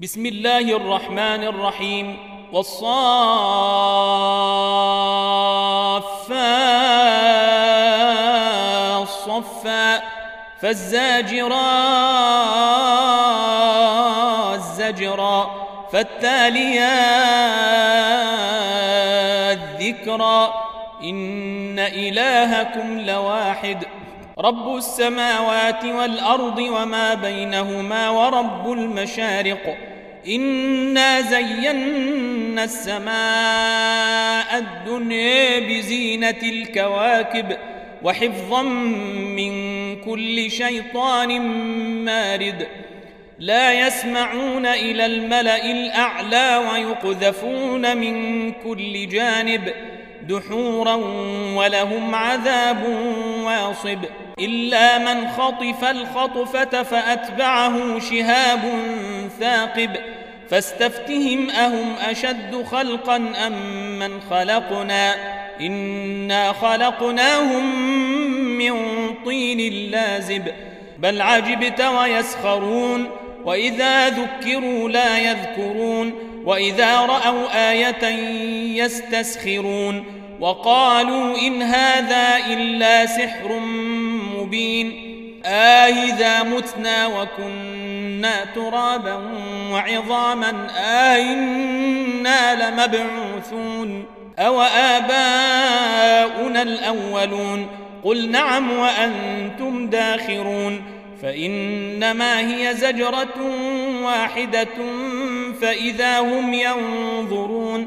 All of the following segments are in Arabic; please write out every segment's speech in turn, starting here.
بسم الله الرحمن الرحيم والصافات صفا فالزاجرات زجرا فالتاليات ذكرا إن إلهكم لواحد رب السماوات والأرض وما بينهما ورب المشارق. إنا زينا السماء الدنيا بزينة الكواكب وحفظا من كل شيطان مارد. لا يسمعون إلى الملأ الأعلى ويقذفون من كل جانب دحورا ولهم عذاب واصب. إلا من خطف الخطفة فأتبعه شهاب ثاقب فاستفتهم أهم أشد خلقا أم من خلقنا؟ إنا خلقناهم من طين لازب بل عجبت ويسخرون وإذا ذكروا لا يذكرون وإذا رأوا آية يستسخرون وقالوا إن هذا إلا سحر مبين. آه إذا متنا وكنا ترابا وعظاما آه إنا لمبعوثون. أو آباؤنا الأولون. قل نعم وأنتم داخرون. فإنما هي زجرة واحدة فإذا هم ينظرون.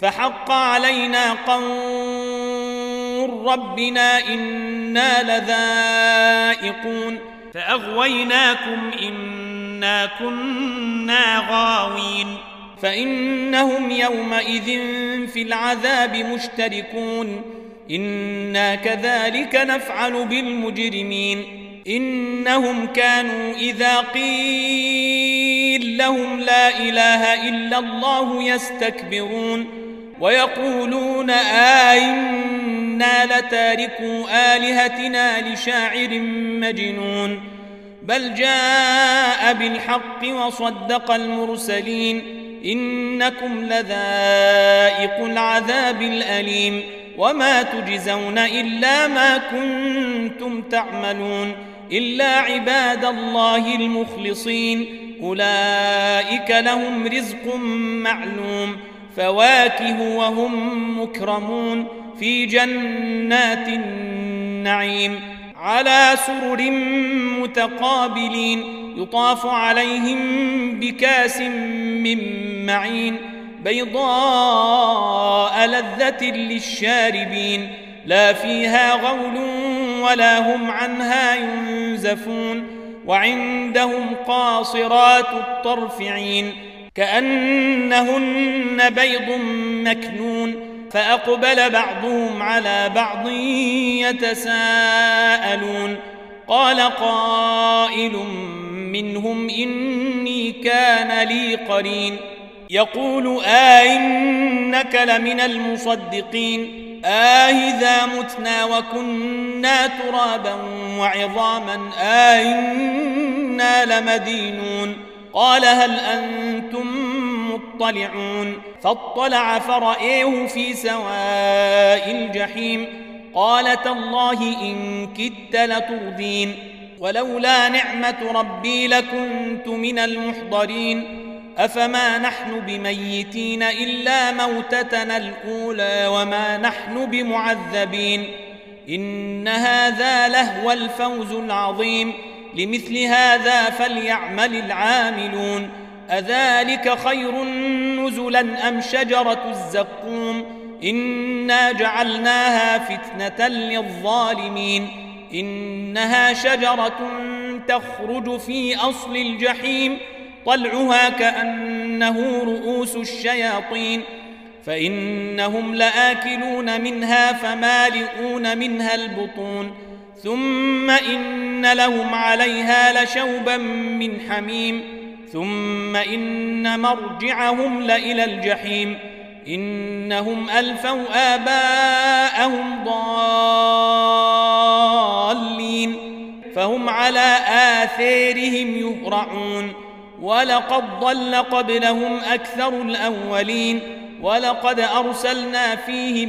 فحق علينا قول ربنا إنا لذائقون فأغويناكم إنا كنا غاوين فإنهم يومئذ في العذاب مشتركون إنا كذلك نفعل بالمجرمين إنهم كانوا إذا قيل لهم لا إله إلا الله يستكبرون ويقولون آئنا لتاركوا آلهتنا لشاعر مجنون. بل جاء بالحق وصدق المرسلين. إنكم لذائق العذاب الأليم. وما تجزون إلا ما كنتم تعملون. إلا عباد الله المخلصين. أولئك لهم رزق معلوم. فواكه وهم مكرمون في جنات النعيم على سرر متقابلين يطاف عليهم بكاس من معين بيضاء لذة للشاربين لا فيها غول ولا هم عنها ينزفون وعندهم قاصرات الطرفعين كأنهن بيض مكنون فأقبل بعضهم على بعض يتساءلون قال قائل منهم إني كان لي قرين يقول آئنك لمن المصدقين آهذا متنا وكنا ترابا وعظاما آئنا لمدينون قال هل أنتم مطلعون فاطلع فرأيه في سواء الجحيم قال تالله إن كدت لتردين ولولا نعمة ربي لكنت من المحضرين أفما نحن بميتين إلا موتتنا الأولى وما نحن بمعذبين إن هذا لهو الفوز العظيم لمثل هذا فليعمل العاملون. أذلك خير نزلا أم شجرة الزقوم؟ إنا جعلناها فتنة للظالمين. إنها شجرة تخرج في أصل الجحيم طلعها كأنه رؤوس الشياطين. فإنهم لآكلون منها فمالئون منها البطون. ثم إن لهم عليها لشوبا من حميم. ثم إن مرجعهم لإلى الجحيم. إنهم ألفوا آباءهم ضالين. فهم على آثارهم يهرعون. ولقد ضل قبلهم أكثر الأولين. ولقد أرسلنا فيهم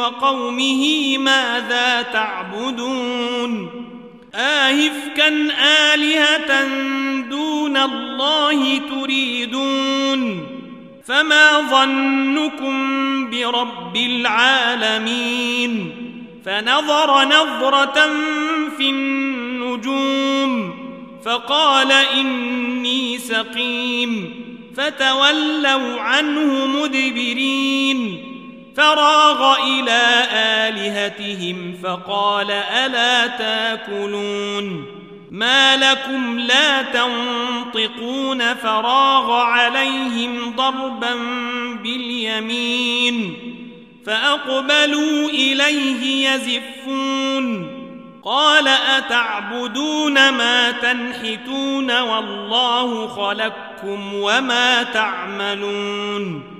وقومه ماذا تعبدون آهفكا آلهة دون الله تريدون فما ظنكم برب العالمين فنظر نظرة في النجوم فقال إني سقيم فتولوا عنه مدبرين فراغ إلى آلهتهم فقال ألا تاكلون ما لكم لا تنطقون فراغ عليهم ضربا باليمين فأقبلوا إليه يزفون قال أتعبدون ما تنحتون والله خلقكم وما تعملون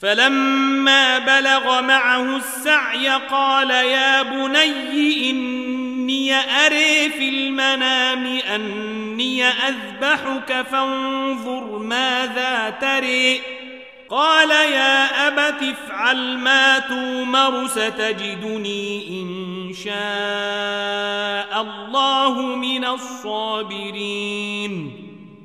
فلما بلغ معه السعي قال يا بني إني أري في المنام أني أذبحك فانظر ماذا تري. قال يا أبت افعل ما تومر ستجدني إن شاء الله من الصابرين.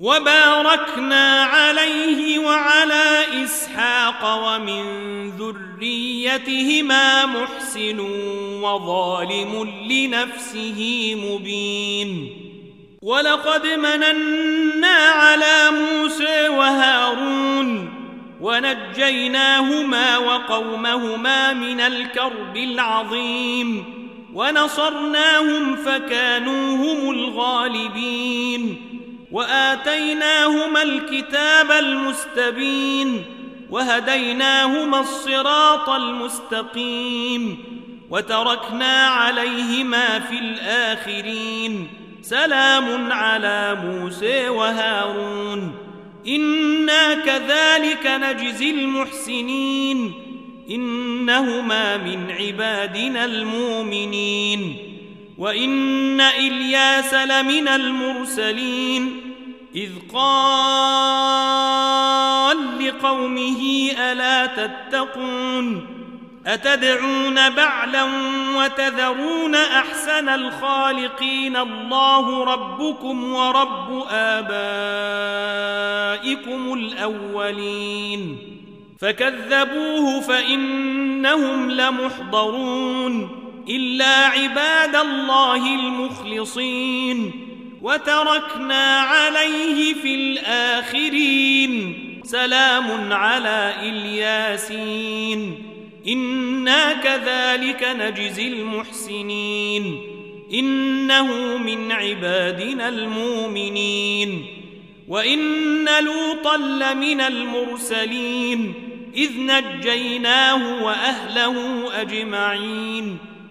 وباركنا عليه وعلى إسحاق ومن ذريتهما محسن وظالم لنفسه مبين. ولقد مننا على موسى وهارون ونجيناهما وقومهما من الكرب العظيم. ونصرناهم فكانوا هم الغالبين. وآتيناهما الكتاب المستبين وهديناهما الصراط المستقيم وتركنا عليهما في الآخرين سلام على موسى وهارون إنا كذلك نجزي المحسنين إنهما من عبادنا المؤمنين وان الياس لمن المرسلين اذ قال لقومه الا تتقون اتدعون بعلا وتذرون احسن الخالقين الله ربكم ورب ابائكم الاولين فكذبوه فانهم لمحضرون إلا عباد الله المخلصين وتركنا عليه في الآخرين. سلام على إلياسين. إنا كذلك نجزي المحسنين. إنه من عبادنا المؤمنين. وإن لوطا لمن المرسلين. إذ نجيناه وأهله أجمعين.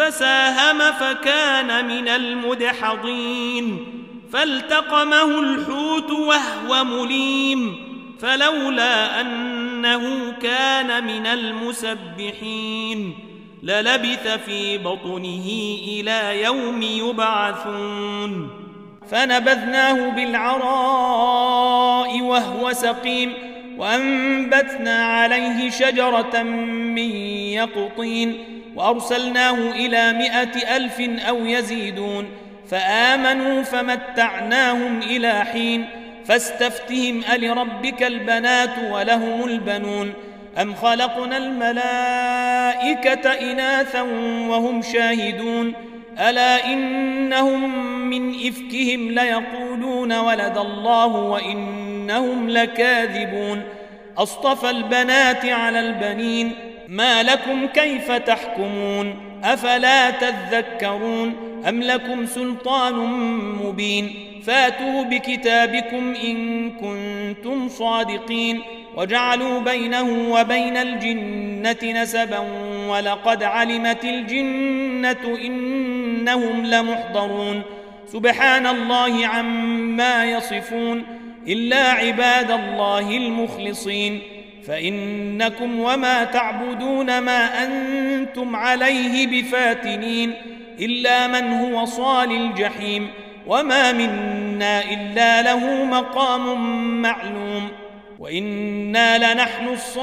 فساهم فكان من المدحضين. فالتقمه الحوت وهو مليم. فلولا أنه كان من المسبحين. للبث في بطنه إلى يوم يبعثون. فنبذناه بالعراء وهو سقيم. وأنبتنا عليه شجرة من يقطين. وأرسلناه إلى مائه ألف أو يزيدون فآمنوا فمتعناهم إلى حين فاستفتهم ألربك البنات ولهم البنون أم خلقنا الملائكة إناثا وهم شاهدون ألا إنهم من إفكهم ليقولون ولد الله وإنهم لكاذبون أصطفى البنات على البنين ما لكم كيف تحكمون؟ أفلا تذكرون أم لكم سلطان مبين؟ فاتوا بكتابكم إن كنتم صادقين. وجعلوا بينه وبين الجنة نسبا ولقد علمت الجنة إنهم لمحضرون. سبحان الله عما يصفون إلا عباد الله المخلصين. فإنكم وما تعبدون ما أنتم عليه بفاتنين إلا من هو صال الجحيم وما منا إلا له مقام معلوم وإنا لنحن الصافون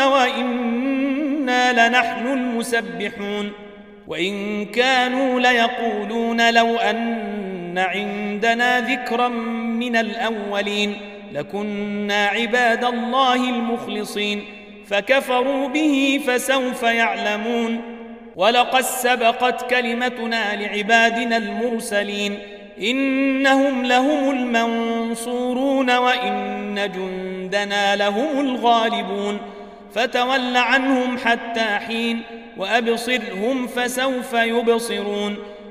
وإنا لنحن المسبحون وإن كانوا ليقولون لو أن عندنا ذكرا من الأولين لكنا عباد الله المخلصين فكفروا به فسوف يعلمون. ولقد سبقت كلمتنا لعبادنا المرسلين إنهم لهم المنصورون وإن جندنا لهم الغالبون. فتول عنهم حتى حين وأبصرهم فسوف يبصرون.